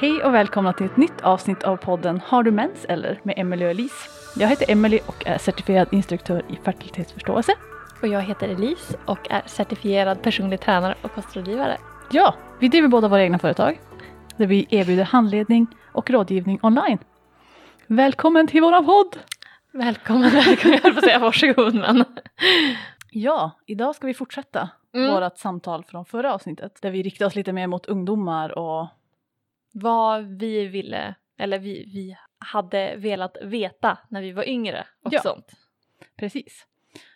Hej och välkomna till ett nytt avsnitt av podden Har du mens eller? med Emelie och Elise. Jag heter Emelie och är certifierad instruktör i fertilitetsförståelse. Och jag heter Elise och är certifierad personlig tränare och kostrådgivare. Ja, vi driver båda våra egna företag där vi erbjuder handledning och rådgivning online. Välkommen till våran podd! Välkommen, välkommen. Jag höll på att säga varsågod men. Ja, idag ska vi fortsätta Mm. vårt samtal från förra avsnittet där vi riktar oss lite mer mot ungdomar och Vad vi ville, eller vi, vi hade velat veta när vi var yngre och Ja. sånt. Precis.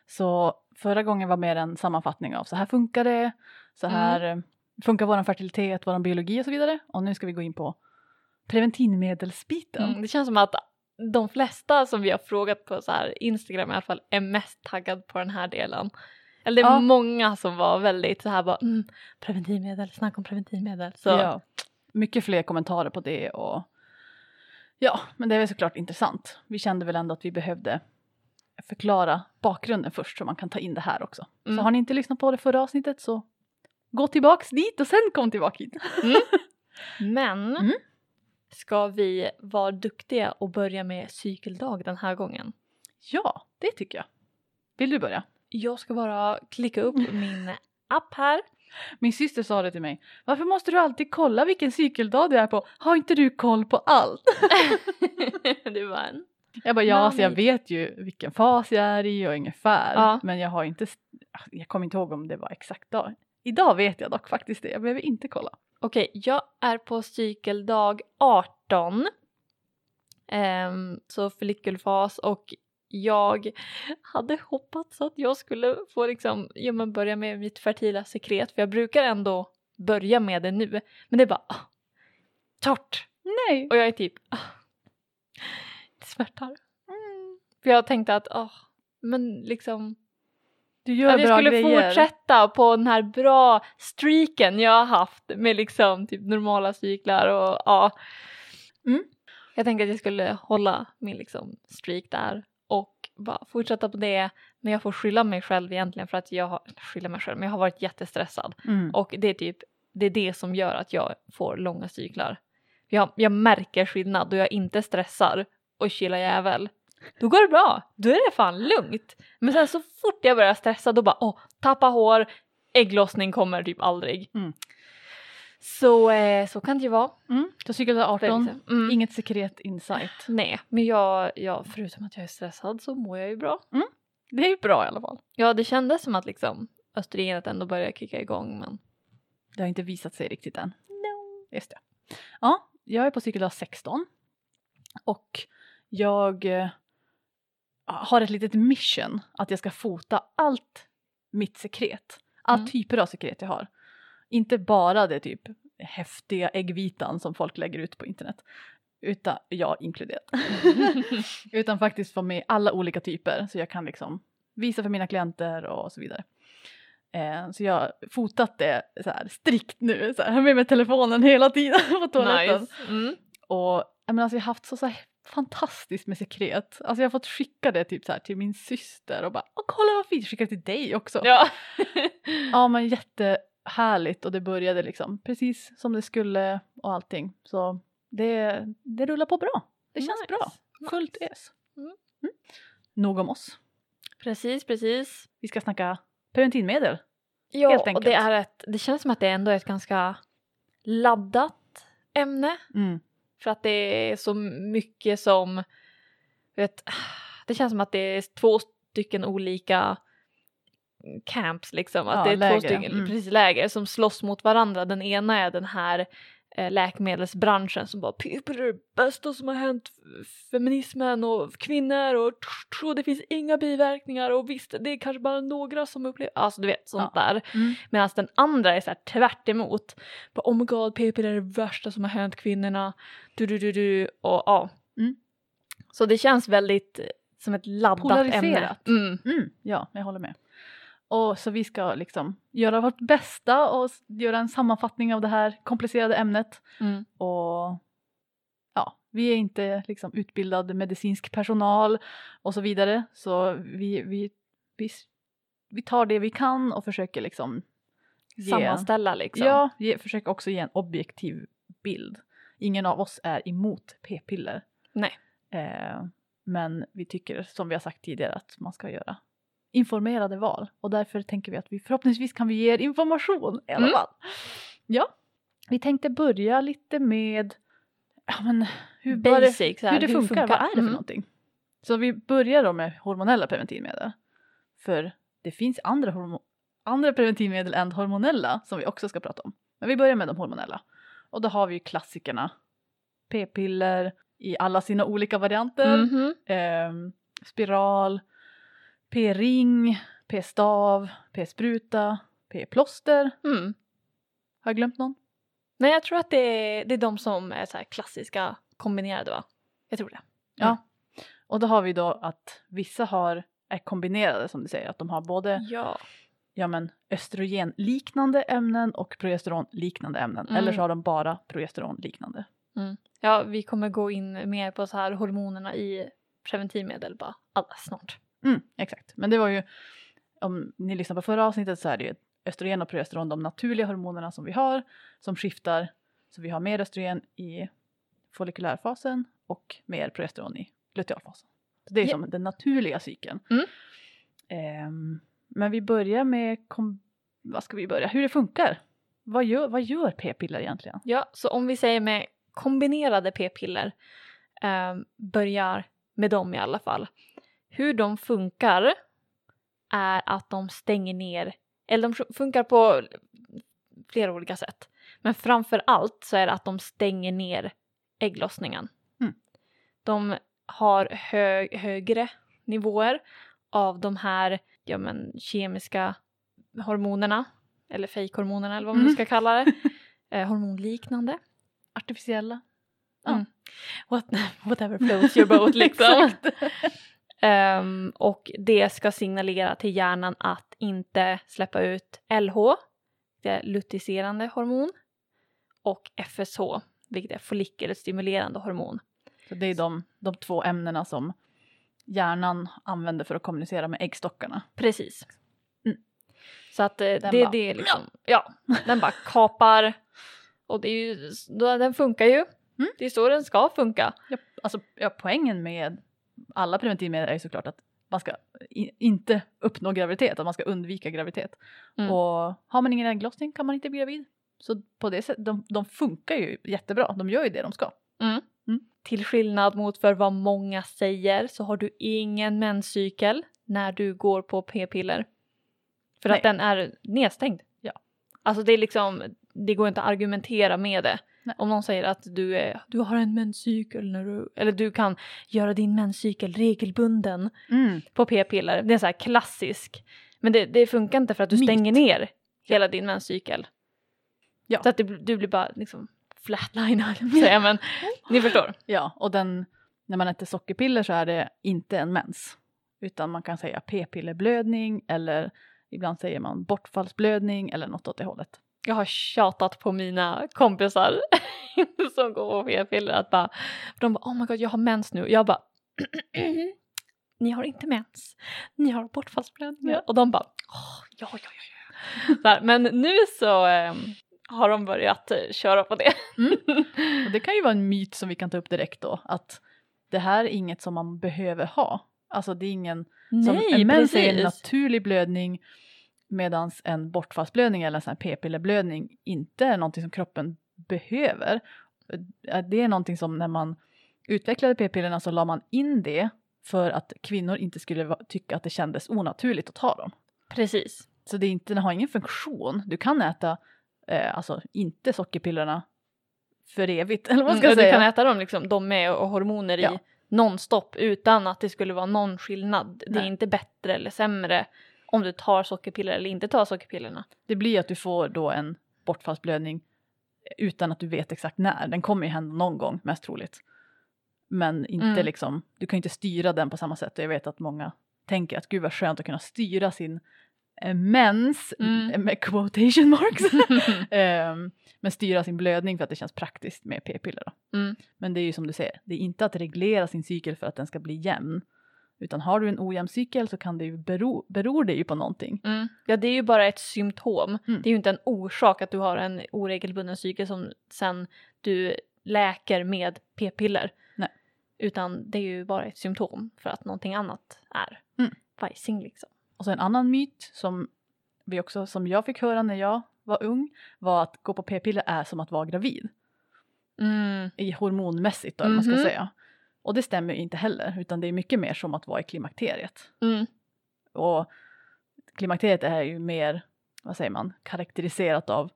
Så förra gången var mer en sammanfattning av så här funkar det, så här eh, funkar vår fertilitet, vår biologi och så vidare. Och nu ska vi gå in på preventivmedelsbiten. Mm, det känns som att de flesta som vi har frågat på så här Instagram i alla fall är mest taggad på den här delen. Eller det är Ja. många som var väldigt så här bara mm, preventivmedel, snacka om preventivmedel. Så Ja, mycket fler kommentarer på det och ja, men det är väl såklart intressant. Vi kände väl ändå att vi behövde förklara bakgrunden först så man kan ta in det här också. Mm. Så har ni inte lyssnat på det förra avsnittet så gå tillbaks dit och sen kom tillbaka hit. Men Mm. ska vi vara duktiga och börja med cykeldag den här gången? Ja, det tycker jag. Vill du börja? Jag ska bara klicka upp min app här. Min syster sa det till mig. Varför måste du alltid kolla vilken cykeldag du är på? Har inte du koll på allt? var en. Jag bara ja, alltså jag vet ju vilken fas jag är i och ungefär. Ja. Men jag har inte, jag kommer inte ihåg om det var exakt dag. Idag vet jag dock faktiskt det, jag behöver inte kolla. Okej, jag är på cykeldag 18. Ehm, så follikelfas och jag hade hoppats att jag skulle få liksom, ja men börja med mitt fertila sekret för jag brukar ändå börja med det nu. Men det är bara ah, torrt. Nej. Och jag är typ, ah, det smärtar. För jag tänkte att, ah, men liksom Du gör att jag skulle grejer. fortsätta på den här bra streaken jag har haft med liksom typ normala cyklar och ja. Mm. Jag tänkte att jag skulle hålla min liksom streak där bara fortsätta på det. Men jag får skylla mig själv egentligen för att jag har, skylla mig själv, men jag har varit jättestressad. Mm. Och det är typ det är det som gör att jag får långa cyklar. Jag, jag märker skillnad då jag inte stressar och chillar jävel. Då går det bra, då är det fan lugnt. Men sen så fort jag börjar stressa då bara åh, tappa hår, ägglossning kommer typ aldrig. Mm. Så, eh, så kan det ju vara. Mm. Så cykeldag 18, Mm. inget sekret insight. Nej, men jag, jag, förutom att jag är stressad så mår jag ju bra. Det är ju bra i alla fall. Ja, det kändes som att liksom östrogenet ändå började kicka igång men Det har inte visat sig riktigt än. Just det. Ja, jag är på cykeldag 16. Och jag eh, har ett litet mission att jag ska fota allt mitt sekret. Alla Mm. typer av sekret jag har. Inte bara det typ häftiga äggvitan som folk lägger ut på internet. Utan, jag inkluderat. utan faktiskt få med alla olika typer så jag kan liksom visa för mina klienter och så vidare. Eh, så jag har fotat det så här strikt nu, så här, med mig telefonen hela tiden på toaletten. nice. Mm. Och jag, menar, alltså, jag har haft så, så här fantastiskt med sekret. Alltså jag har fått skicka det typ så här till min syster och bara Åh, kolla vad fint, skicka det till dig också. Ja. Ja men jättehärligt och det började liksom precis som det skulle och allting. Så det, det rullar på bra. Det känns Nice. bra. Fullt ös. Mm. Mm. Nog om oss. Precis, precis. Vi ska snacka preventivmedel. Ja, och det är ett, det känns som att det ändå är ett ganska laddat ämne. Mm. För att det är så mycket som, vet, det känns som att det är två stycken olika camps liksom. Att Ja, det är läger, två stycken mm. precis, läger som slåss mot varandra. Den ena är den här eh, läkemedelsbranschen som bara p-piller är det bästa som har hänt feminismen och kvinnor och tro det finns inga biverkningar och visst det är kanske bara några som upplever, alltså du vet sånt där. Mm. Medan den andra är så här tvärt emot. Bara, oh my god, p-piller är det värsta som har hänt kvinnorna. Du, du, du, du. Och ja. Mm. Så det känns väldigt eh, som ett laddat ämne. Polariserat. Mm. Mm. Ja, jag håller med. Och så vi ska liksom göra vårt bästa och göra en sammanfattning av det här komplicerade ämnet. Mm. Och ja, vi är inte liksom utbildad medicinsk personal och så vidare. Så vi, vi, vi, vi tar det vi kan och försöker liksom ge, Sammanställa liksom. ja, ge, försöker också ge en objektiv bild. ingen av oss är emot p-piller. Nej. Eh, men vi tycker som vi har sagt tidigare att man ska göra informerade val och därför tänker vi att vi förhoppningsvis kan vi ge er information i alla Mm. fall. Ja, vi tänkte börja lite med ja, men hur, det, Basic, här, hur det funkar, vad är det för Mm. någonting? Så vi börjar då med hormonella preventivmedel. För det finns andra, hormo- andra preventivmedel än hormonella som vi också ska prata om. Men vi börjar med de hormonella. Och då har vi ju klassikerna. P-piller i alla sina olika varianter. Mhm. ehm, spiral, p-ring, p-stav, p-spruta, p-plåster. Mm. Har jag glömt någon? Nej, jag tror att det är, det är de som är så här klassiska kombinerade va? Jag tror det. Ja. Och då har vi då att vissa har, är kombinerade som du säger, att de har både Ja. ja, men, östrogenliknande ämnen och progesteronliknande ämnen. Mm. Eller så har de bara progesteronliknande. Ja, vi kommer gå in mer på så här hormonerna i preventivmedel bara alldeles snart. Mm, exakt, men det var ju, om ni lyssnar på förra avsnittet så är det ju östrogen och progesteron de naturliga hormonerna som vi har som skiftar. Så vi har mer östrogen i follikulärfasen och mer progesteron i lutealfasen. Så det är Ja. som den naturliga cykeln. Mm. Ehm, men vi börjar med, vad ska vi börja, hur det funkar. Vad gör, vad gör p-piller egentligen? Ja, så om vi säger med kombinerade p-piller, eh, börjar med dem i alla fall. Hur de funkar är att de stänger ner, eller de funkar på flera olika sätt. Men framför allt så är det att de stänger ner ägglossningen. Mm. De har hö högre nivåer av de här ja, men, kemiska hormonerna, eller fejkhormonerna eller vad man Mm. ska kalla det. eh, hormonliknande. Artificiella? Mm. What, whatever floats your boat liksom. Ehm, och det ska signalera till hjärnan att inte släppa ut LH, det är luteiniserande hormon, och FSH, vilket är follikelstimulerande hormon. Så det är de, de två ämnena som hjärnan använder för att kommunicera med äggstockarna. Precis. Mm. Så att eh, Den det, bara- det är liksom, ja, den bara kapar. Och det är ju, den funkar ju. Mm. Det är så den ska funka. Ja, alltså, ja, poängen med alla preventivmedel är ju såklart att man ska i, inte uppnå graviditet, att man ska undvika graviditet. Mm. Och har man ingen ägglossning kan man inte bli gravid. Så på det sättet, de, de funkar ju jättebra, de gör ju det de ska. Till skillnad mot för vad många säger så har du ingen menscykel när du går på p-piller. För Nej. att den är nedstängd. Ja. Alltså det är liksom, det går inte att argumentera med det. Nej. Om någon säger att du, är, du har en menscykel när du, eller du kan göra din menscykel regelbunden på p-piller. Det är så här klassisk. Men det, det funkar inte för att du Myt. stänger ner hela din menscykel. Ja. Så att det, du blir bara liksom att säga, men ni förstår. Ja, och den, när man äter sockerpiller så är det inte en mens. Utan man kan säga p-pillerblödning eller ibland säger man bortfallsblödning eller något åt det hållet. Jag har tjatat på mina kompisar som går på p-piller att bara, de bara oh my god jag har mens nu. Jag bara ni har inte mens, ni har bortfallsblödningar. Och de bara "Åh, ja ja ja ja. Men nu så ehm, har de börjat eh, köra på det. Och det kan ju vara en myt som vi kan ta upp direkt då, att det här är inget som man behöver ha. Alltså det är ingen, som en mens är en naturlig blödning medan en bortfallsblödning eller en sån här p-pillerblödning inte är någonting som kroppen behöver. Eh, Det är någonting som när man utvecklade p-pillerna så la man in det för att kvinnor inte skulle tycka att det kändes onaturligt att ta dem. Precis. Så det, är inte, det har ingen funktion. Du kan äta, eh, alltså inte sockerpillerna för evigt, eller vad man ska Mm, säga. Du kan äta dem liksom, de med och hormoner Ja. i nonstop utan att det skulle vara någon skillnad. Det är Nej. inte bättre eller sämre om du tar sockerpiller eller inte tar sockerpillerna. Det blir att du får då en bortfallsblödning utan att du vet exakt när. Den kommer ju hända någon gång, mest troligt. Men inte Mm. liksom, du kan ju inte styra den på samma sätt. Och jag vet att många tänker att gud vad skönt att kunna styra sin eh, mens, Mm. eh, med quotation marks, Ehm, men styra sin blödning för att det känns praktiskt med p-piller. Mm. Men det är ju som du säger, det är inte att reglera sin cykel för att den ska bli jämn. Utan har du en ojämn cykel så kan det ju bero, beror det ju på någonting. Mm. Ja, det är ju bara ett symptom. Mm. Det är ju inte en orsak att du har en oregelbunden cykel som sen du läker med p-piller. Nej. Utan det är ju bara ett symptom för att någonting annat är Mm. vajsing liksom. Och så en annan myt som, vi också, som jag fick höra när jag var ung var att gå på p-piller är som att vara gravid. Mm. I hormonmässigt då, eller vad man Mhm. ska säga. Och det stämmer ju inte heller utan det är mycket mer som att vara i klimakteriet. Mm. Och klimakteriet är ju mer, vad säger man, karaktäriserat av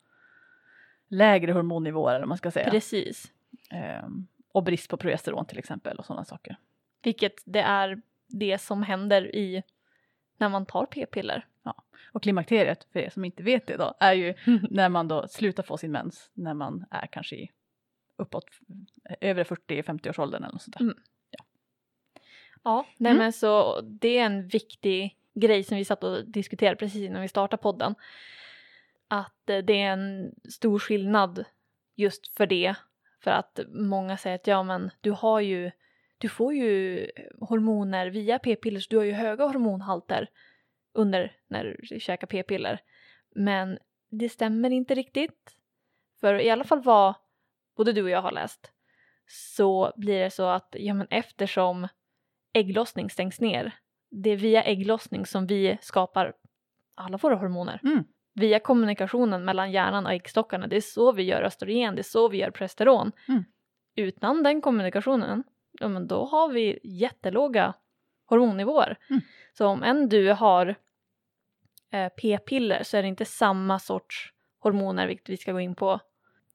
lägre hormonnivåer eller man ska säga. Precis. Ehm, och brist på progesteron till exempel och sådana saker. Vilket det är det som händer i när man tar p-piller. Och klimakteriet, för er som inte vet det då, är ju när man då slutar få sin mens när man är kanske i uppåt eh, över 40-50-årsåldern eller något sånt där. Mm. Ja, nej Mm. men så det är en viktig grej som vi satt och diskuterade precis innan vi startade podden. Att eh, det är en stor skillnad just för det. För att många säger att ja men du har ju, du får ju hormoner via p-piller så du har ju höga hormonhalter under när du käkar p-piller. Men det stämmer inte riktigt. För i alla fall vad både du och jag har läst så blir det så att ja, men eftersom ägglossning stängs ner, det är via ägglossning som vi skapar alla våra hormoner. Mm. Via kommunikationen mellan hjärnan och äggstockarna, det är så vi gör östrogen, det är så vi gör progesteron. Mm. Utan den kommunikationen, ja men då har vi jättelåga hormonnivåer. Mm. Så om en du har eh, p-piller så är det inte samma sorts hormoner, vilket vi ska gå in på.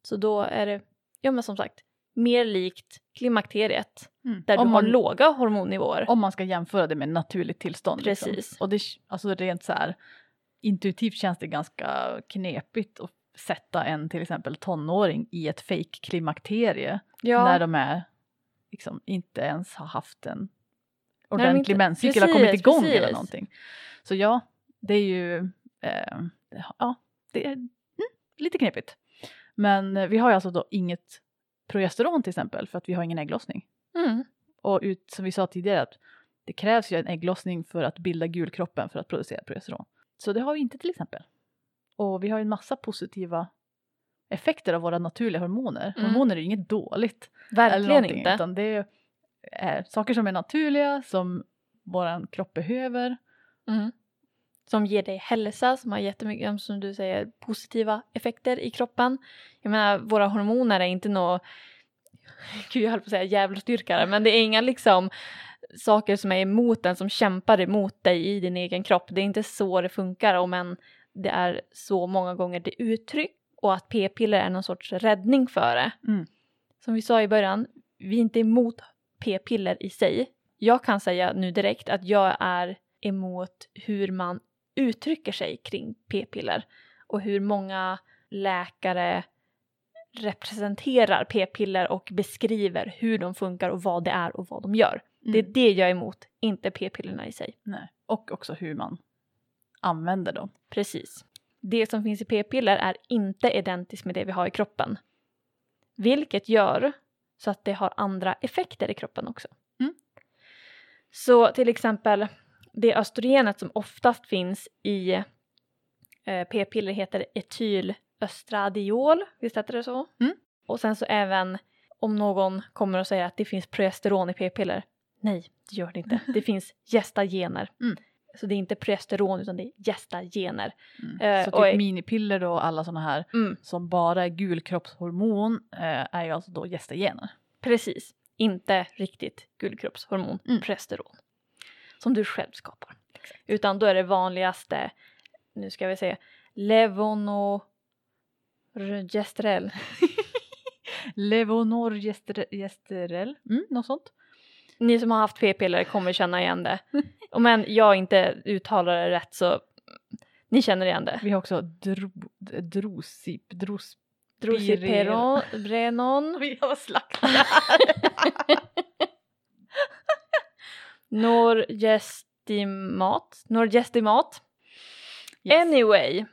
Så då är det, ja men som sagt, mer likt klimakteriet Mm. där om, du har man, låga hormonnivåer. om man ska jämföra det med naturligt tillstånd. liksom. Precis. Och det, alltså rent så här intuitivt känns det ganska knepigt att sätta en till exempel tonåring i ett fake klimakterie ja, när de är liksom inte ens har haft en de ordentlig inte- menscykel har kommit precis, igång eller precis. någonting. Så ja, det är ju eh, ja, det är mm, lite knepigt. Men eh, vi har ju alltså då inget progesteron till exempel för att vi har ingen ägglossning. mm, Och ut, som vi sa tidigare att det krävs ju en ägglossning för att bilda gulkroppen för att producera progesteron. Så det har vi inte till exempel. Och vi har ju en massa positiva effekter av våra naturliga hormoner. Mm. Hormoner är ju inget dåligt. verkligen inte. Utan det är saker som är naturliga, som våran kropp behöver. Mm. Som ger dig hälsa, som har jättemycket, som du säger, positiva effekter i kroppen. Jag menar, våra hormoner är inte något, gud jag höll på att säga djävulsdyrkare, men det är inga liksom saker som är emot den, som kämpar emot dig i din egen kropp. Det är inte så det funkar, om än det är så många gånger det uttryck och att p-piller är någon sorts räddning för det. Mm. Som vi sa i början, vi är inte emot p-piller i sig. Jag kan säga nu direkt att jag är emot hur man uttrycker sig kring p-piller och hur många läkare representerar p-piller och beskriver hur de funkar och vad det är och vad de gör. Det är Mm. det jag är emot, inte p-pillerna i sig. Nej. Och också hur man använder dem. Precis. Det som finns i p-piller är inte identiskt med det vi har i kroppen. Vilket gör så att det har andra effekter i kroppen också. Mm. Så till exempel det östrogenet som oftast finns i eh, p-piller heter etylöstradiol, visst heter det så? Mm. Och sen så även om någon kommer och säger att det finns progesteron i p-piller. Nej, det gör det inte. Det finns gestagener. Mm. Så det är inte progesteron utan det är gestagener. Mm. Eh, så och- typ minipiller då, alla sådana här Mm, som bara är gulkroppshormon eh, är ju alltså då gestagener. precis. Inte riktigt guldkroppshormon, Mm. progesteron. Som du själv skapar. Utan då är det vanligaste, nu ska vi se, levonorgestrel. Levonorgestrel, mm, något sånt. Ni som har haft p-piller kommer känna igen det. Och men jag inte uttalar det rätt så ni känner igen det. Vi har också dro, drosip, dros... Drosiperon, Vi har slaktat Norgestimat, Norgestimat. Yes. Anyway.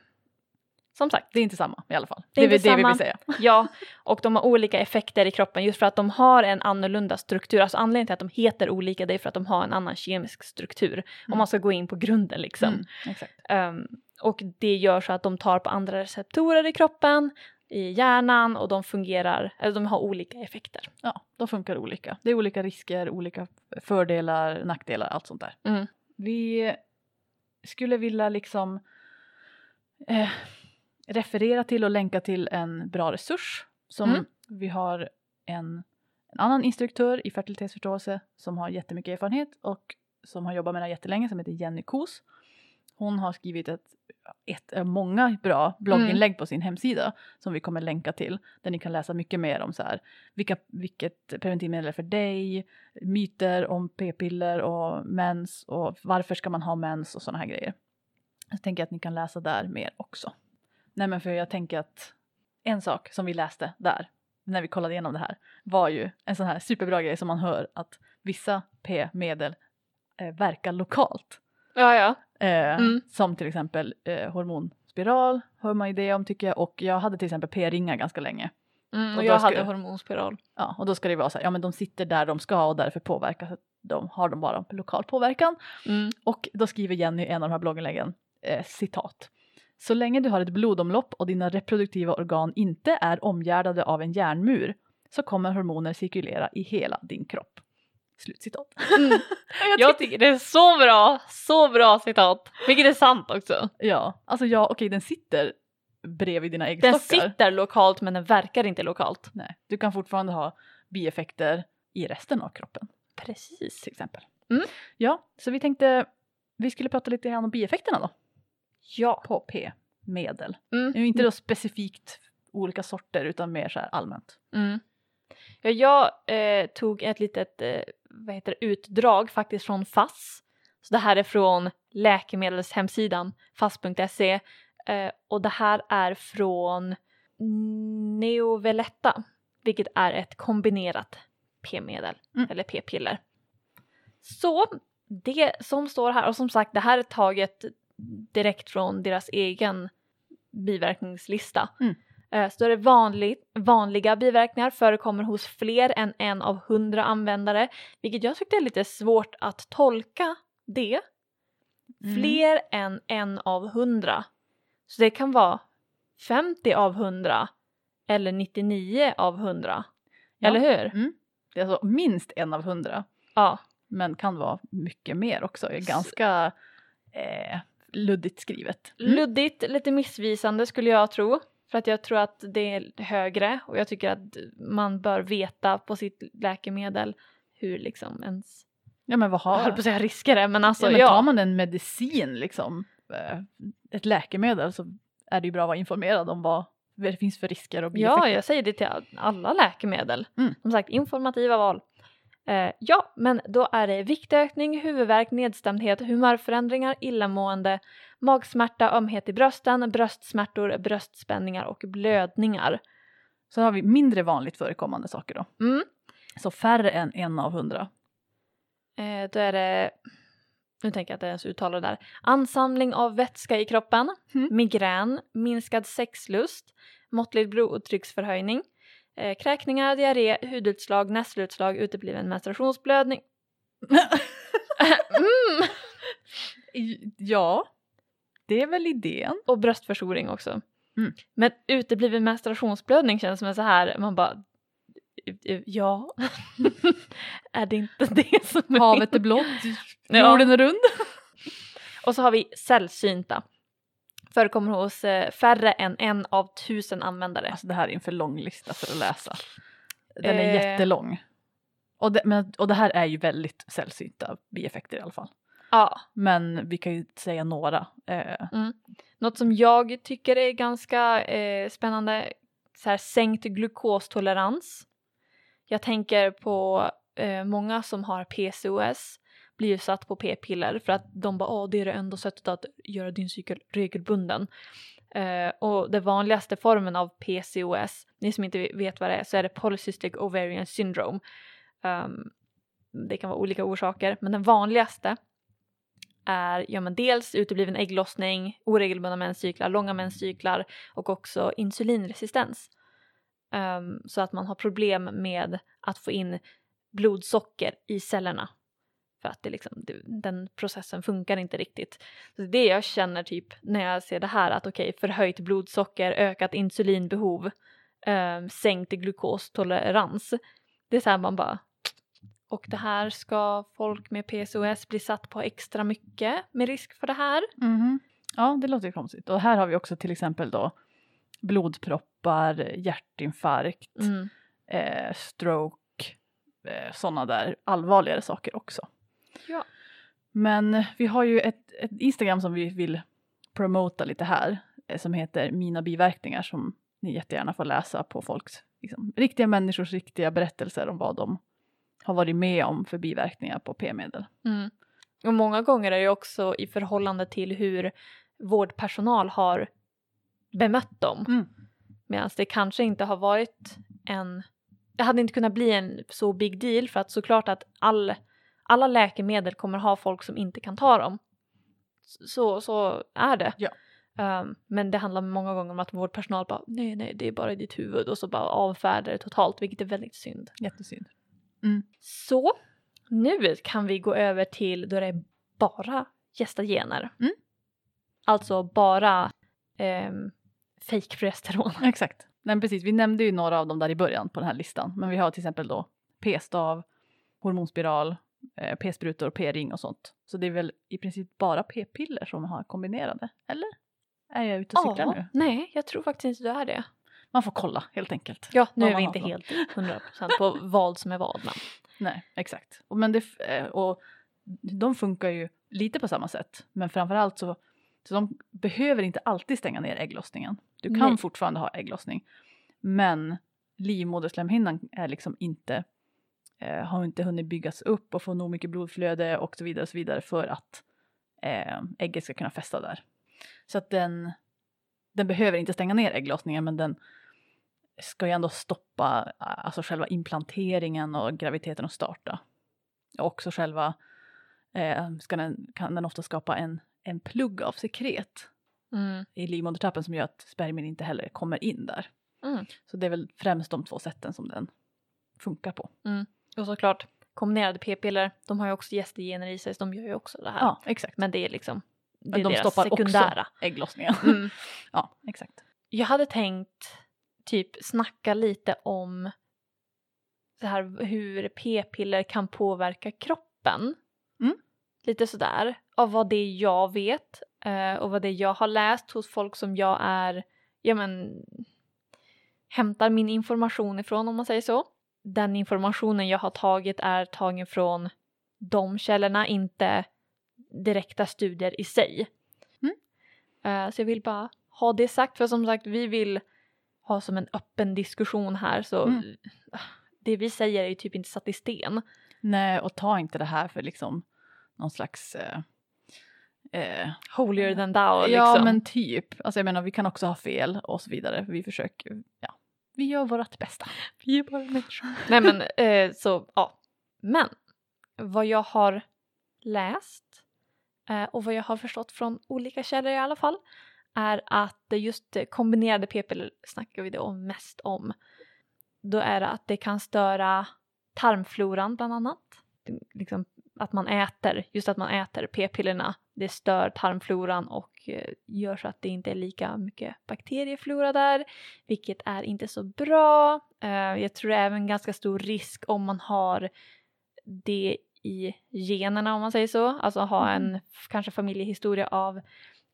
Som sagt, Det är inte samma i alla fall. Det Det är inte det vi vill säga. ja. Och de har olika effekter i kroppen just för att de har en annorlunda struktur. Alltså anledningen till att de heter olika det är för att de har en annan kemisk struktur. Om Mm. man ska gå in på grunden liksom. Mm, exakt. Um, och det gör så att de tar på andra receptorer i kroppen. I hjärnan och de fungerar, eller de har olika effekter. Ja, de funkar olika. Det är olika risker, olika fördelar, nackdelar, allt sånt där. Mm. Vi skulle vilja liksom eh, referera till och länka till en bra resurs som Mm. vi har en, en annan instruktör i fertilitetsförståelse som har jättemycket erfarenhet och som har jobbat med det här jättelänge som heter Jenny Kos. Hon har skrivit ett, ett av många bra blogginlägg på sin hemsida som vi kommer länka till där ni kan läsa mycket mer om så här vilka, vilket preventivmedel är för dig, myter om p-piller och mens och varför ska man ha mens och sådana här grejer. Jag tänker att ni kan läsa där mer också. Nej men för jag tänker att en sak som vi läste där när vi kollade igenom det här var ju en sån här superbra grej som man hör att vissa p-medel eh, verkar lokalt. Ja, ja. Eh, Mm. Som till exempel eh, hormonspiral hör man ju det om tycker jag och jag hade till exempel p-ringar ganska länge. Mm, och, jag hade hormonspiral. Ja, och då ska det vara så här, ja men de sitter där de ska och därför påverkas de, har de bara lokal påverkan. Mm. Och då skriver Jenny i en av de här blogginläggen, eh, citat. Så länge du har ett blodomlopp och dina reproduktiva organ inte är omgärdade av en järnmur så kommer hormoner cirkulera i hela din kropp. Slutcitat. Mm. Jag tycker det är så bra, så bra citat. Vilket är sant också. Ja, alltså ja, okej den sitter bredvid dina Den äggstockar. sitter lokalt men den verkar inte lokalt. Nej, du kan fortfarande ha bieffekter i resten av kroppen Precis. till exempel. Mm. Ja, så vi tänkte vi skulle prata lite grann om bieffekterna då Ja. på p-medel. Mm. Inte då specifikt olika sorter utan mer så här allmänt. Mm. Ja, jag eh, tog ett litet eh, vad heter det, utdrag faktiskt från FASS. Så det här är från läkemedelshemsidan fass.se eh, och det här är från Neoveletta vilket är ett kombinerat p-medel Mm. eller p-piller. Så det som står här och som sagt det här är taget direkt från deras egen biverkningslista. Mm. Eh, det vanligt, vanliga biverkningar förekommer hos fler än en av hundra användare, vilket jag tyckte är lite svårt att tolka det. Mm. Fler än en av hundra. Så det kan vara 50 av hundra eller 99 av hundra. Ja. Eller hur? Mm. Det är alltså minst en av hundra, Ja. men kan vara mycket mer också. Det är ganska eh, luddigt skrivet. Mm. Luddigt, lite missvisande skulle jag tro. För att jag tror att det är högre och jag tycker att man bör veta på sitt läkemedel hur liksom ens, Ja men vad jag höll har... på att säga risker är men alltså ja, ja. men tar man en medicin liksom, eh, ett läkemedel så är det ju bra att vara informerad om vad det finns för risker och bieffekter. Ja, jag säger det till all- alla läkemedel. Mm. Som sagt, informativa val. Eh, ja, men då är det viktökning, huvudvärk, nedstämdhet, humörförändringar, illamående, magsmärta, ömhet i brösten, bröstsmärtor, bröstspänningar och blödningar. Så har vi mindre vanligt förekommande saker då. Mm. Så färre än en av hundra. Eh, då är det, nu tänker jag inte ens uttala det där, ansamling av vätska i kroppen, Mm. migrän, minskad sexlust, måttlig blodtrycksförhöjning, eh, kräkningar, diarré, hudutslag, nässelutslag, utebliven menstruationsblödning. mm. ja, det är väl idén. Och bröstförstoring också. Mm. Men utebliven menstruationsblödning känns som en så här, man bara Ja, är det inte det som är Havet är blått, Ja. jorden är rund. Och så har vi sällsynta. Förekommer hos eh, färre än en av tusen användare. Alltså det här är en för lång lista för att läsa. Den är Eh. jättelång. Och det, men, och det här är ju väldigt sällsynta bieffekter i alla fall. Ja, Men vi kan ju säga några. Eh, något som jag tycker är ganska eh, spännande, så här sänkt glukostolerans. Jag tänker på eh, många som har PCOS blir ju satt på p-piller för att de bara åh det är det enda sättet att göra din cykel regelbunden. Eh, och den vanligaste formen av PCOS, ni som inte vet vad det är, så är det Polycystic Ovarian Syndrome. Ehm, det kan vara olika orsaker, men den vanligaste är ja, men dels utebliven ägglossning, oregelbundna menscyklar, långa menscyklar och också insulinresistens. Um, så att man har problem med att få in blodsocker i cellerna. För att det liksom, det, den processen funkar inte riktigt. Så det jag känner typ när jag ser det här att okej, förhöjt blodsocker, ökat insulinbehov. um, sänkt glukostolerans. Det är så här man bara och det här ska folk med PCOS bli satt på extra mycket med risk för det här. Mhm. Ja, det låter ju konstigt. Och här har vi också till exempel då blodproppar, hjärtinfarkt, Mm. eh, stroke, eh, sådana där allvarligare saker också. Ja. Men vi har ju ett, ett Instagram som vi vill promota lite här eh, som heter Mina biverkningar som ni jättegärna får läsa på folks, liksom, riktiga människors riktiga berättelser om vad de har varit med om för biverkningar på p-medel. Mm. Och många gånger är det också i förhållande till hur vårdpersonal har bemött dem. Mm. Medan det kanske inte har varit en... Det hade inte kunnat bli en så big deal för att såklart att all, alla läkemedel kommer ha folk som inte kan ta dem. Så, så är det. Ja. Um, men det handlar många gånger om att vårdpersonal bara nej, nej, det är bara i ditt huvud och så bara avfärdar det totalt, vilket är väldigt synd. Jättesynd. Så nu kan vi gå över till då det är bara gestagener. Mm. Alltså bara um, fake progesteron. Exakt. Nej, precis. Vi nämnde ju några av dem där i början på den här listan. Men vi har till exempel då p-stav, hormonspiral, eh, p-sprutor, p-ring och sånt. Så det är väl i princip bara p-piller som har kombinerade, eller? Är jag ute och cyklar nu? nej, jag tror faktiskt inte det är det. Man får kolla helt enkelt. Ja, nu är vi inte helt 100% på vad som är vad. Men. Nej, exakt. Och, men det, eh, och de funkar ju lite på samma sätt. Men framförallt så, så de behöver inte alltid stänga ner ägglossningen. Du kan Nej. fortfarande ha ägglossning. Men livmoderslemhinnan är liksom inte, eh, har inte hunnit byggas upp och få nog mycket blodflöde och så vidare och så vidare för att eh, ägget ska kunna fästa där. Så att den, den behöver inte stänga ner ägglossningen men den ska ju ändå stoppa alltså själva implanteringen och graviditeten att starta. Och också själva, eh, ska den, kan den ofta skapa en, en plugg av sekret Mm. i livmodertappen som gör att spermien inte heller kommer in där. Mm. Så det är väl främst de två sätten som den funkar på. Och såklart kombinerade p-piller, de har ju också gästegener i sig så de gör ju också det här. Ja, exakt. Men det är liksom det Men är de deras stoppar sekundära. också ägglossningen. Mm. ja, exakt. Jag hade tänkt typ snacka lite om så här, hur p-piller kan påverka kroppen. Mm. Lite sådär, av vad det jag vet eh, och vad det jag har läst hos folk som jag är, ja men, hämtar min information ifrån om man säger så. Den informationen jag har tagit är tagen från de källorna, inte direkta studier i sig. Mm. Eh, så jag vill bara ha det sagt, för som sagt vi vill ha som en öppen diskussion här så Mm. det vi säger är ju typ inte satt i sten. Nej, och ta inte det här för liksom någon slags eh, eh, Holier than thou liksom. Ja, men typ. Alltså jag menar, vi kan också ha fel och så vidare. Vi försöker, ja, vi gör vårt bästa. Vi är bara människor. Nej men eh, så ja. Men vad jag har läst eh, och vad jag har förstått från olika källor i alla fall är att just kombinerade p-piller snackar vi då mest om. Då är det att det kan störa tarmfloran bland annat. Liksom att man äter, just att man äter p-pillerna, det stör tarmfloran och eh, gör så att det inte är lika mycket bakterieflora där, vilket är inte så bra. Eh, jag tror det är även ganska stor risk om man har det i generna om man säger så, alltså ha en f- kanske familjehistoria av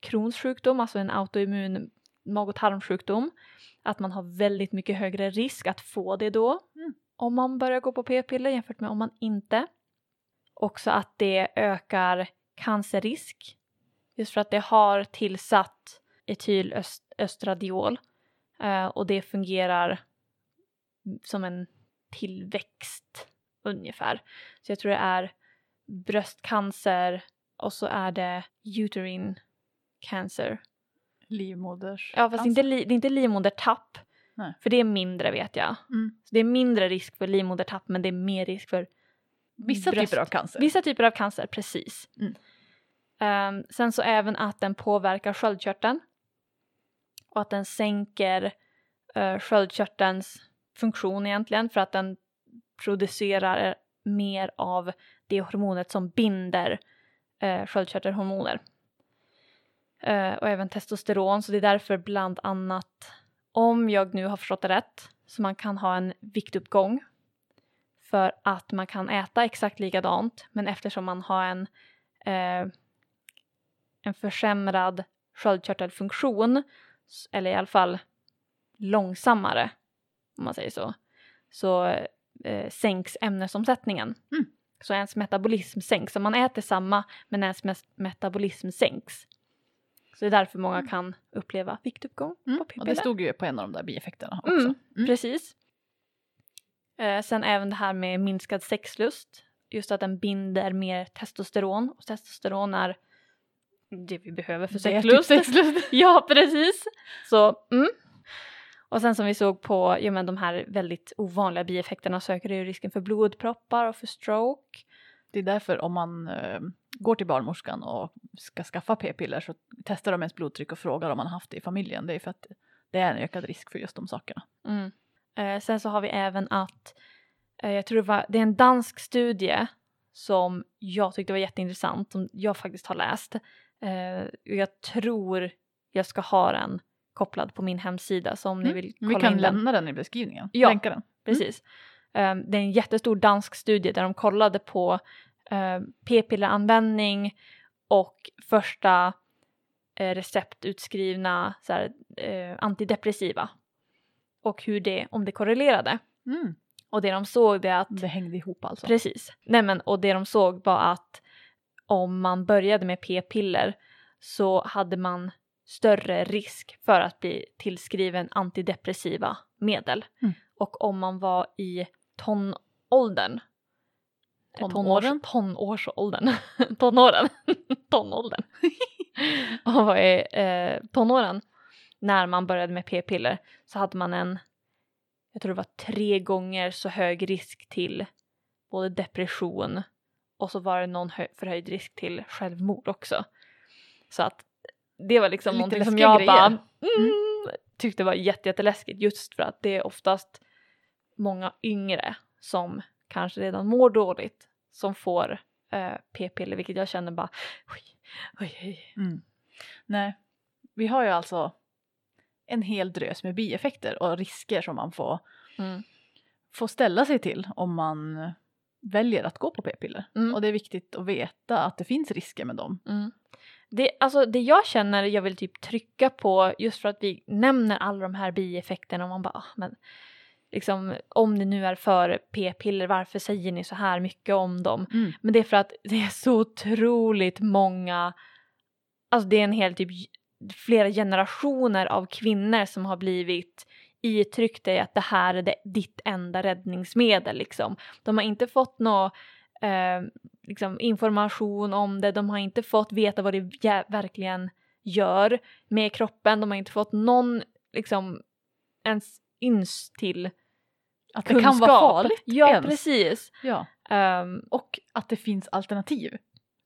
Crohns sjukdom, alltså en autoimmun mag och tarmsjukdom, att man har väldigt mycket högre risk att få det då Mm. om man börjar gå på p-piller jämfört med om man inte. Också att det ökar cancerrisk just för att det har tillsatt etylöstradiol eh, och det fungerar som en tillväxt ungefär. Så jag tror det är bröstcancer och så är det uterine cancer. Livmoders... Ja fast inte li- det är inte livmodertapp. Nej. För det är mindre vet jag. Mm. Så det är mindre risk för livmodertapp men det är mer risk för Vissa bröst- typer av cancer. Vissa typer av cancer, precis. Mm. Ehm, sen så även att den påverkar sköldkörteln. Och att den sänker uh, sköldkörtelns funktion egentligen för att den producerar mer av det hormonet som binder uh, sköldkörtelhormoner. Eh, och även testosteron, så det är därför bland annat om jag nu har förstått det rätt, så man kan ha en viktuppgång för att man kan äta exakt likadant men eftersom man har en, eh, en försämrad sköldkörtelfunktion eller i alla fall långsammare om man säger så så eh, sänks ämnesomsättningen. Mm. Så ens metabolism sänks. Så man äter samma men ens metabolism sänks. Så det är därför många kan uppleva viktuppgång Mm. på Och det p-piller. stod ju på en av de där bieffekterna också. Mm, Mm. Precis. Eh, sen även det här med minskad sexlust. Just att den binder mer testosteron. Och testosteron är det vi behöver för sexlust. Typ sexlust. ja, precis. Så, mm. Och sen som vi såg på ja, men de här väldigt ovanliga bieffekterna så ökar det ju risken för blodproppar och för stroke. Det är därför om man eh, går till barnmorskan och ska skaffa p-piller så testar de ens blodtryck och frågar om man har haft det i familjen. Det är för att det är en ökad risk för just de sakerna. Mm. Eh, sen så har vi även att eh, jag tror det, var, det är en dansk studie som jag tyckte var jätteintressant som jag faktiskt har läst. Eh, jag tror jag ska ha den kopplad på min hemsida så om ni Mm. vill Vi kolla kan in den. lämna den i beskrivningen. Ja. Länka den. Precis. Eh, det är en jättestor dansk studie där de kollade på eh, p-pilleranvändning och första eh, receptutskrivna så här, eh, antidepressiva och hur det, om det korrelerade. Mm. Och det de såg det att, Det hängde ihop alltså. precis, nej men och det de såg var att om man började med p-piller så hade man större risk för att bli tillskriven antidepressiva medel. Mm. Och om man var i tonåldern eh, Tonåren? Tonårs, tonårsåldern. tonåren. tonåldern. och var i eh, tonåren när man började med p-piller så hade man en, jag tror det var tre gånger så hög risk till både depression och så var det någon hö- förhöjd risk till självmord också. Så att det var liksom Lite någonting som jag grejer. bara mm, tyckte var jätte, jätteläskigt just för att det är oftast många yngre som kanske redan mår dåligt som får eh, p-piller vilket jag känner bara oj, oj, oj. Mm. Nej, vi har ju alltså en hel drös med bieffekter och risker som man får, Mm. får ställa sig till om man väljer att gå på p-piller. Mm. Och det är viktigt att veta att det finns risker med dem. Mm. Det, alltså, det jag känner jag vill typ trycka på just för att vi nämner alla de här bieffekterna och man bara ah, men liksom om det nu är för p-piller varför säger ni så här mycket om dem? Mm. Men det är för att det är så otroligt många, alltså det är en hel typ flera generationer av kvinnor som har blivit itryckta i att det här är det, ditt enda räddningsmedel liksom. De har inte fått någon eh, liksom information om det, de har inte fått veta vad det verkligen gör med kroppen, de har inte fått någon liksom ens ins till Att det kan vara farligt Ja, ens. precis. Ja. Ehm, Och att det finns alternativ.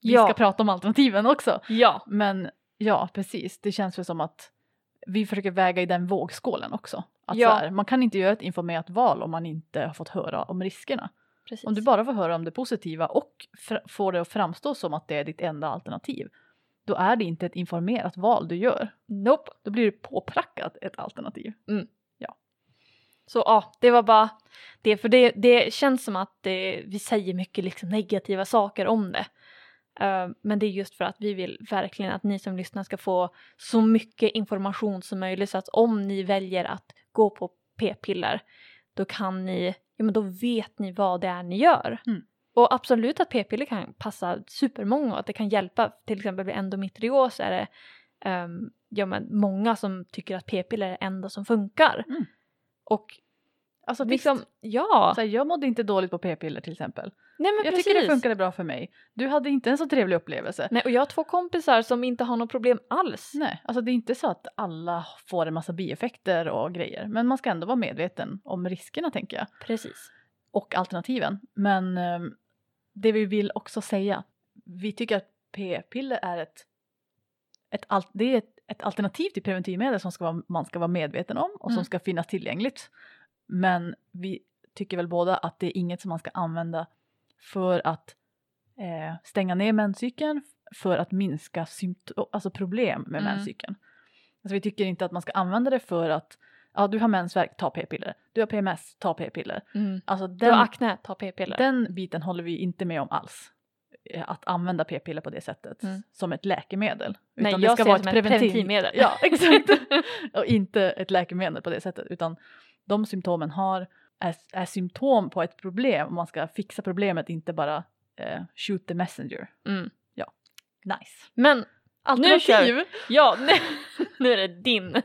Vi Ja. ska prata om alternativen också. ja, Men ja, precis. Det känns väl som att vi försöker väga i den vågskålen också. Att Ja. så här, man kan inte göra ett informerat val om man inte har fått höra om riskerna. precis. Om du bara får höra om det positiva och får det att framstå som att det är ditt enda alternativ, då är det inte ett informerat val du gör. Nope. Då blir det påprackat ett alternativ. Så ja, det var bara det. För det, det känns som att det, vi säger mycket liksom negativa saker om det. Eh, men det är just för att vi vill verkligen att ni som lyssnar ska få så mycket information som möjligt. Så att om ni väljer att gå på p-piller då kan ni, ja men då vet ni vad det är ni gör. Mm. Och absolut att p-piller kan passa supermånga och att det kan hjälpa. Till exempel vid endometrios är det ehm, ja, men många som tycker att p-piller är det enda som funkar. Mm. Och Alltså liksom, visst, ja. så här, jag mådde inte dåligt på p-piller till exempel. Nej men Jag precis. tycker det funkade bra för mig. Du hade inte en så trevlig upplevelse. Nej och jag har två kompisar som inte har något problem alls. Nej, alltså det är inte så att alla får en massa bieffekter och grejer. Men man ska ändå vara medveten om riskerna tänker jag. Precis. Och alternativen. Men ehm, det vi vill också säga. Vi tycker att p-piller är ett, ett, al- det är ett, ett alternativ till preventivmedel som ska vara, man ska vara medveten om och som Mm. ska finnas tillgängligt. Men vi tycker väl båda att det är inget som man ska använda för att eh, stänga ner menscykeln för att minska alltså problem med Mm. menscykeln. Alltså vi tycker inte att man ska använda det för att ja du har mensvärk, ta p-piller. Du har PMS, ta p-piller. Mm. Alltså Du har akne, ta p-piller. den biten håller vi inte med om alls. Eh, Att använda p-piller på det sättet Mm. som ett läkemedel. Nej, Utan ser det som ett preventivmedel. Ja, exakt. och inte ett läkemedel på det sättet. Utan de symptomen har är, är symptom på ett problem och man ska fixa problemet, inte bara eh, shoot the messenger. Mm. Nice. Men Alternativ! ja, nu, nu är det din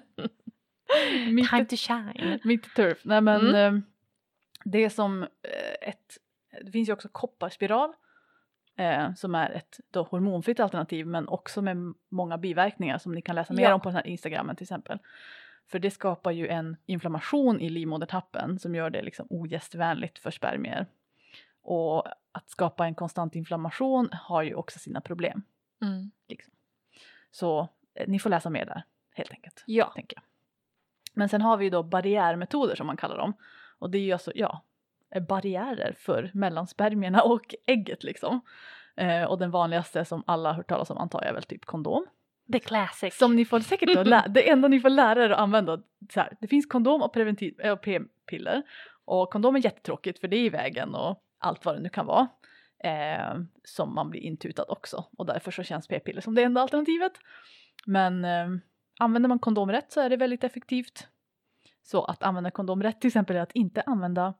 Mitt, time to shine. mitt turf. Nej men Mm. eh, det är som eh, ett, det finns ju också kopparspiral eh, som är ett då hormonfritt alternativ men också med många biverkningar som ni kan läsa mer Ja. om på den här instagrammen till exempel. För det skapar ju en inflammation i livmodertappen som gör det liksom ogästvänligt för spermier. Och att skapa en konstant inflammation har ju också sina problem. Mm. Så eh, ni får läsa mer där helt enkelt. Ja. tänker jag. Men sen har vi ju då barriärmetoder som man kallar dem. Och det är ju alltså, ja, eh, barriärer för mellan spermierna och ägget liksom. Eh, och den vanligaste som alla har hört talas om antar jag är väl typ kondom. The classic. Som ni får säkert då lä- det enda ni får lära er att använda, så här, det finns kondom och preventiv, äh, p-piller. Och kondom är jättetråkigt för det är i vägen och allt vad det nu kan vara. Eh, som man blir intutad också och därför så känns p-piller som det enda alternativet. Men eh, använder man kondom rätt så är det väldigt effektivt. Så att använda kondom rätt till exempel är att inte använda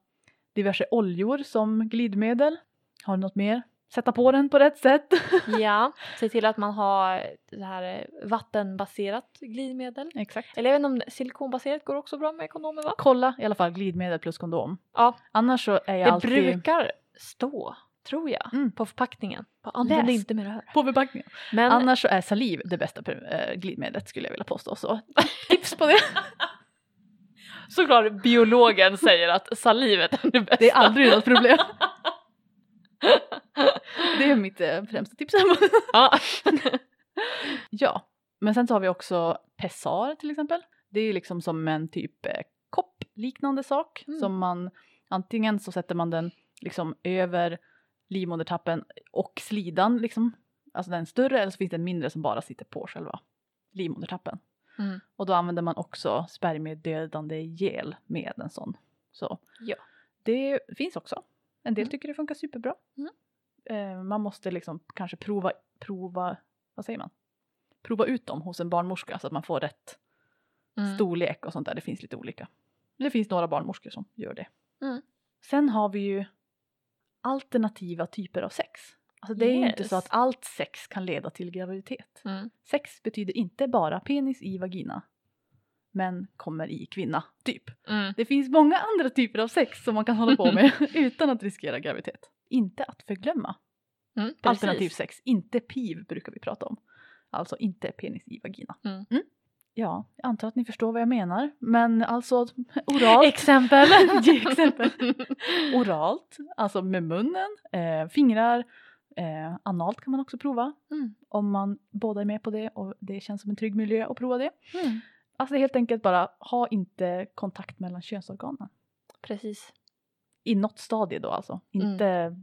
diverse oljor som glidmedel. Har du något mer? Sätta på den på rätt sätt. Ja, se till att man har det här eh, vattenbaserat glidmedel. Exakt. Eller inte om silikonbaserat går också bra med kondomer va? Kolla i alla fall glidmedel plus kondom. Ja, Annars så är jag det alltid... brukar stå, tror jag, Mm. på förpackningen. Använd inte med det här. På förpackningen. Men Annars så är saliv det bästa eh, glidmedlet skulle jag vilja påstå. Så tips på det. såklart biologen säger att salivet är det bästa. Det är aldrig något problem. Det är mitt eh, främsta tips. Ja. ja, men sen så har vi också pessar till exempel. Det är ju liksom som en typ eh, kopp liknande sak Mm. som man antingen så sätter man den liksom över livmodertappen och slidan liksom, alltså den större eller så finns det en mindre som bara sitter på själva livmodertappen. Mm. Och då använder man också spermiedödande gel med en sån. Så Ja. det finns också. En del Mm. tycker det funkar superbra. Mm. Eh, man måste liksom kanske prova, prova, vad säger man? Prova ut dem hos en barnmorska så att man får rätt Mm. storlek och sånt där. Det finns lite olika. Det finns några barnmorskor som gör det. Mm. Sen har vi ju alternativa typer av sex. Alltså det är ju inte så Yes. att allt sex kan leda till graviditet. Mm. Sex betyder inte bara penis i vagina. Men kommer i kvinna, typ. Mm. Det finns många andra typer av sex som man kan hålla på med utan att riskera graviditet. Inte att förglömma. Mm. Alternativ sex, inte PIV brukar vi prata om. Alltså inte penis i vagina. Mm. Ja, jag antar att ni förstår vad jag menar. Men alltså oralt. Exempel. Exempel. Oralt, alltså med munnen, eh, fingrar, eh, analt kan man också prova. Mm. Om man båda är med på det och det känns som en trygg miljö att prova det. Mm. Alltså helt enkelt bara ha inte kontakt mellan könsorganen. Precis. I något stadie då alltså. Mm. Inte,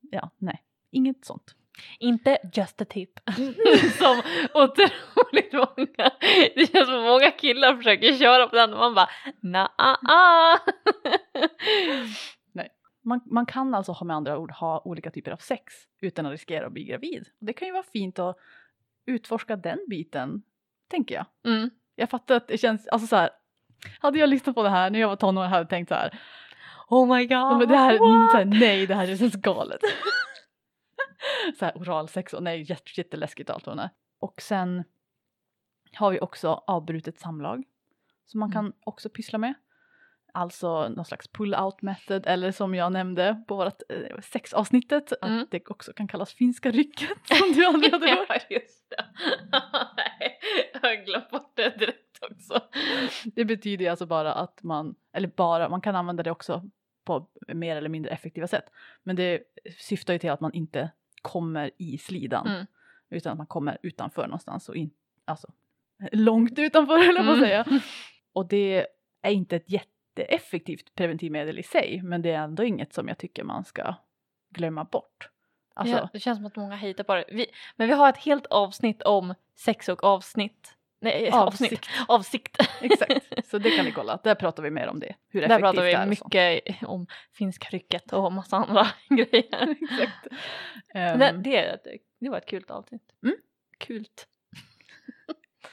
ja nej, inget sånt. Inte just a tip. som otroligt många. Det känns som många killar försöker köra på den och man bara na ah, ah. Man, man kan alltså ha med andra ord ha olika typer av sex utan att riskera att bli gravid. Det kan ju vara fint att utforska den biten, tänker jag. mm. Jag fattar att det känns, alltså så här, hade jag lyssnat på det här när jag var tonåring hade jag tänkt så här, Oh my god. det här, mm, så här nej det här känns galet. så här oralsex och nej jätte, jätteläskigt allt vad det är. Och sen har vi också avbrutet samlag som man kan också pyssla med. Alltså någon slags pull-out method eller som jag nämnde på vårt eh, sexavsnittet Mm. att det också kan kallas finska rycket som du aldrig hade hört. ja, just det. Nej, jag har glömt bort det direkt också. Det betyder alltså bara att man, eller bara, man kan använda det också på mer eller mindre effektiva sätt. Men det syftar ju till att man inte kommer i slidan Mm. utan att man kommer utanför någonstans och in, alltså långt utanför på att Mm. säga. Och det är inte ett jätteeffektivt preventivmedel i sig men det är ändå inget som jag tycker man ska glömma bort. Alltså, ja, det känns som att många hatar på det. Vi, men vi har ett helt avsnitt om sex och avsnitt. Nej, avsnitt. Avsikt. Avsikt. Exakt, så det kan ni kolla. Där pratar vi mer om det. Hur Där effektivt pratar det vi mycket om finska rycket och massa andra grejer. Exakt. det, Ehm, det, ett- det var ett kul avsnitt. Mm. Kult.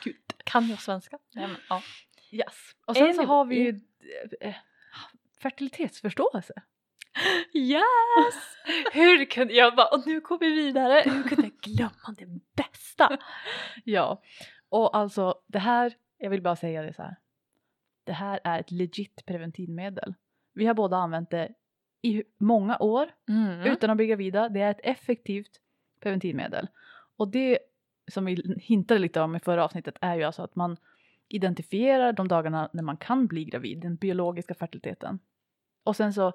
Kult. Kan jag svenska? Nej, men, ja. yes. Och sen så Anyway. har vi ju fertilitetsförståelse. Yes! Hur kunde jag bara, och nu går vi vidare, hur kunde jag glömma det bästa? Ja, och alltså det här, jag vill bara säga det så här. Det här är ett legit preventivmedel. Vi har båda använt det i många år Mm. utan att bli gravida. Det är ett effektivt preventivmedel. Och det som vi hintade lite om i förra avsnittet är ju alltså att man identifierar de dagarna när man kan bli gravid, den biologiska fertiliteten. Och sen så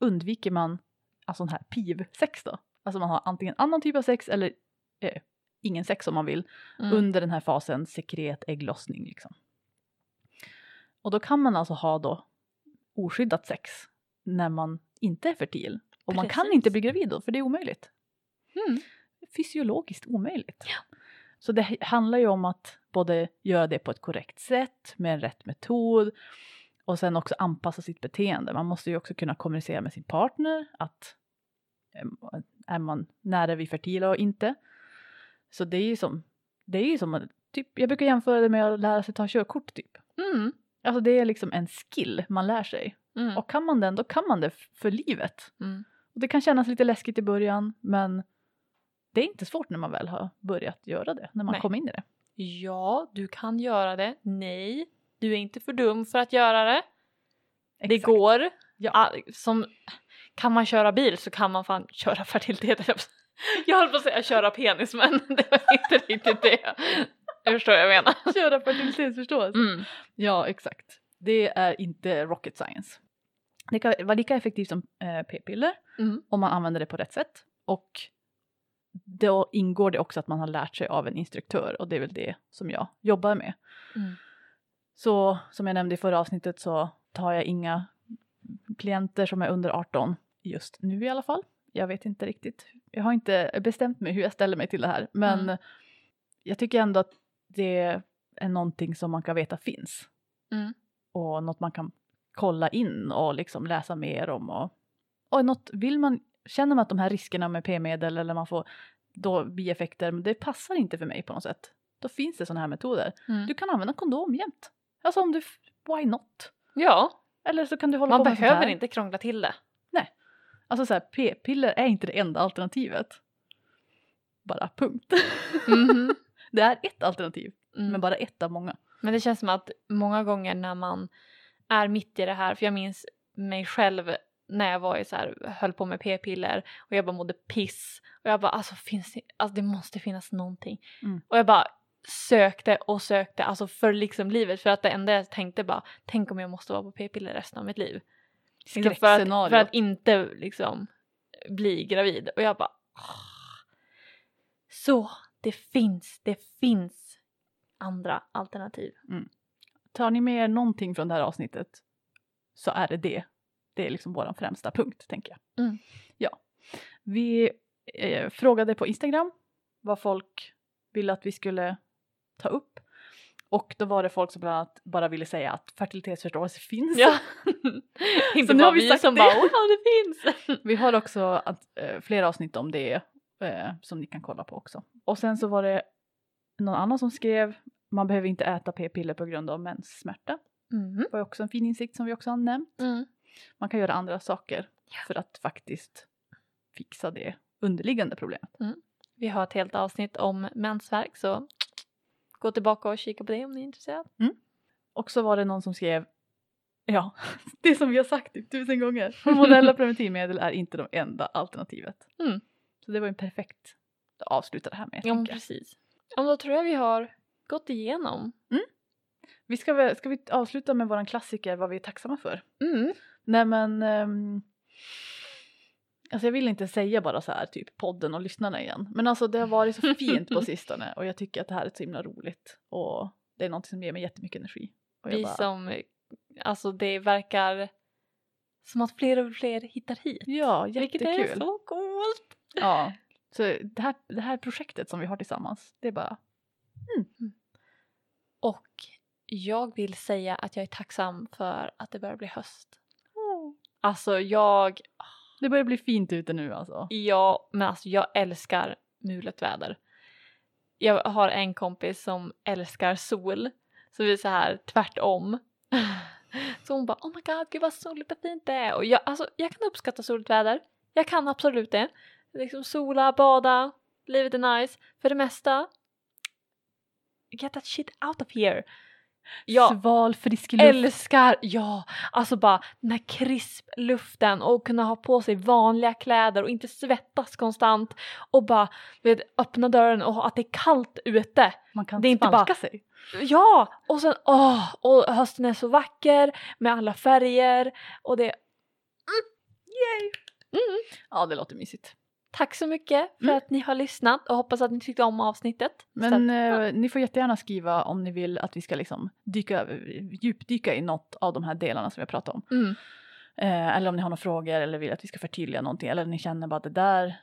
undviker man alltså sån här PIV-sex då. Alltså man har antingen annan typ av sex eller eh, ingen sex om man vill Mm. under den här fasen sekret ägglossning liksom. Och då kan man alltså ha då oskyddat sex när man inte är fertil. Och man kan Precis. inte bli gravid då för det är omöjligt. Mm. Fysiologiskt omöjligt. Så det handlar ju om att både göra det på ett korrekt sätt med en rätt metod och sen också anpassa sitt beteende. Man måste ju också kunna kommunicera med sin partner att eh, är man nära vid fertila och inte. Så det är ju som, det är ju som typ, jag brukar jämföra det med att lära sig ta körkort typ. Mm. Alltså det är liksom en skill man lär sig. Mm. Och kan man den, då kan man det för livet. Mm. Och det kan kännas lite läskigt i början, men det är inte svårt när man väl har börjat göra det, när man Nej. kommer in i det. Ja, du kan göra det. Nej, du är inte för dum för att göra det. Det Exakt. går. Ja. Som, kan man köra bil så kan man fan köra fertilitet. Jag höll på att säga köra penis men det var inte riktigt det. Jag förstår vad jag menar. Köra fertilitetsförståelse. Mm. Ja, exakt. Det är inte rocket science. Det kan vara lika effektivt som eh, p-piller Mm. om man använder det på rätt sätt. Och då ingår det också att man har lärt sig av en instruktör och det är väl det som jag jobbar med. Mm. Så som jag nämnde i förra avsnittet så tar jag inga klienter som är under 18 just nu i alla fall. Jag vet inte riktigt. Jag har inte bestämt mig hur jag ställer mig till det här men Mm. jag tycker ändå att det är någonting som man kan veta finns. Mm. Och något man kan kolla in och liksom läsa mer om. Och, och något, vill man, känner man att de här riskerna med p-medel eller man får då bieffekter, det passar inte för mig på något sätt. Då finns det sådana här metoder. Mm. Du kan använda kondom jämt. Alltså om du, why not? Ja, Eller så kan du hålla man på med behöver inte krångla till det. Alltså så här, p-piller är inte det enda alternativet. Bara punkt. Mhm. det är ett alternativ, Mm. men bara ett av många. Men det känns som att många gånger när man är mitt i det här, för jag minns mig själv när jag var i så här, höll på med p-piller och jag bara mådde piss och jag bara alltså finns det, alltså det måste finnas någonting. Mm. Och jag bara sökte och sökte alltså för liksom livet för att det enda jag tänkte bara tänk om jag måste vara på p-piller resten av mitt liv. Liksom för, att, för att inte liksom bli gravid och jag bara "Åh." så det finns, det finns andra alternativ. Tar ni med er någonting från det här avsnittet så är det det. Det är liksom vår främsta punkt, tänker jag. Mm. Ja. Vi eh, frågade på Instagram vad folk ville att vi skulle ta upp. Och då var det folk som bland annat bara ville säga att fertilitetsförståelse finns. Ja. Inte bara vi vi som det. bara wow det finns. Vi har också att, eh, flera avsnitt om det eh, som ni kan kolla på också. Och sen så var det någon annan som skrev man behöver inte äta p-piller på grund av menssmärta. Mm. Det var också en fin insikt som vi också har nämnt. Mm. Man kan göra andra saker Ja. för att faktiskt fixa det underliggande problemet. Vi har ett helt avsnitt om mensvärk så gå tillbaka och kika på det om ni är intresserade. Och så var det någon som skrev Ja, det som vi har sagt typ tusen gånger. Hormonella preventivmedel är inte de enda alternativet. Mm. Så det var en perfekt att avsluta det här med. Ja precis. Ja, då tror jag vi har gått igenom. Vi ska, väl, ska vi avsluta med våran klassiker vad vi är tacksamma för? Mm. Nej men ehm, Alltså jag vill inte säga bara så här typ podden och lyssnarna igen. Men alltså det har varit så fint på sistone och jag tycker att det här är så himla roligt. Och det är något som ger mig jättemycket energi. Och Vi bara, som, alltså det verkar som att fler och fler hittar hit. Ja, Vilket jättekul. är så coolt. Ja, så det här, det här projektet som vi har tillsammans, det är bara Och jag vill säga att jag är tacksam för att det börjar bli höst. Alltså jag, Det börjar bli fint ute nu alltså. ja, men alltså jag älskar mulet väder. Jag har en kompis som älskar sol, så vi är så här tvärtom. Så hon bara oh my god gud vad soligt och fint det är och jag, alltså, jag kan uppskatta soligt väder. Jag kan absolut det. Liksom sola, bada, livet är nice. För det mesta, get that shit out of here. Jag Sval, frisk luft. älskar, ja, alltså bara den här krisp luften och kunna ha på sig vanliga kläder och inte svettas konstant och bara vet, öppna dörren och att det är kallt ute. Man kan Det är inte bara- sig. Ja, och sen åh, och hösten är så vacker med alla färger och det Ja, det låter mysigt. Tack så mycket för Mm. att ni har lyssnat och hoppas att ni tyckte om avsnittet. Men eh, ni får jättegärna skriva om ni vill att vi ska liksom dyka, djupdyka i något av de här delarna som vi har pratat om. mm. Eh, eller om ni har några frågor eller vill att vi ska förtydliga någonting. Eller ni känner bara att det där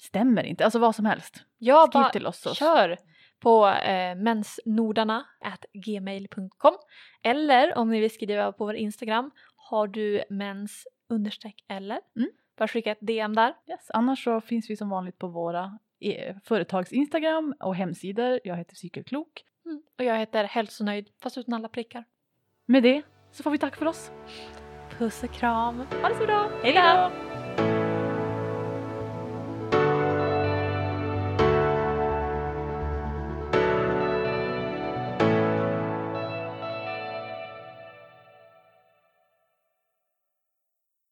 stämmer inte. Alltså vad som helst. Ja, Skriv bara till oss. så- kör på eh, mensnordarna gmail.com eller om ni vill skriva på vår Instagram har du mens understreck eller Mm. Bara skicka ett DM där. Yes. Annars så finns vi som vanligt på våra eh, företags Instagram och hemsidor. Jag heter Cykelklok. Mm. Och jag heter hälsonöjd fast utan alla prickar. Med det så får vi tack för oss. Puss och kram. Ha det så bra. Hej då!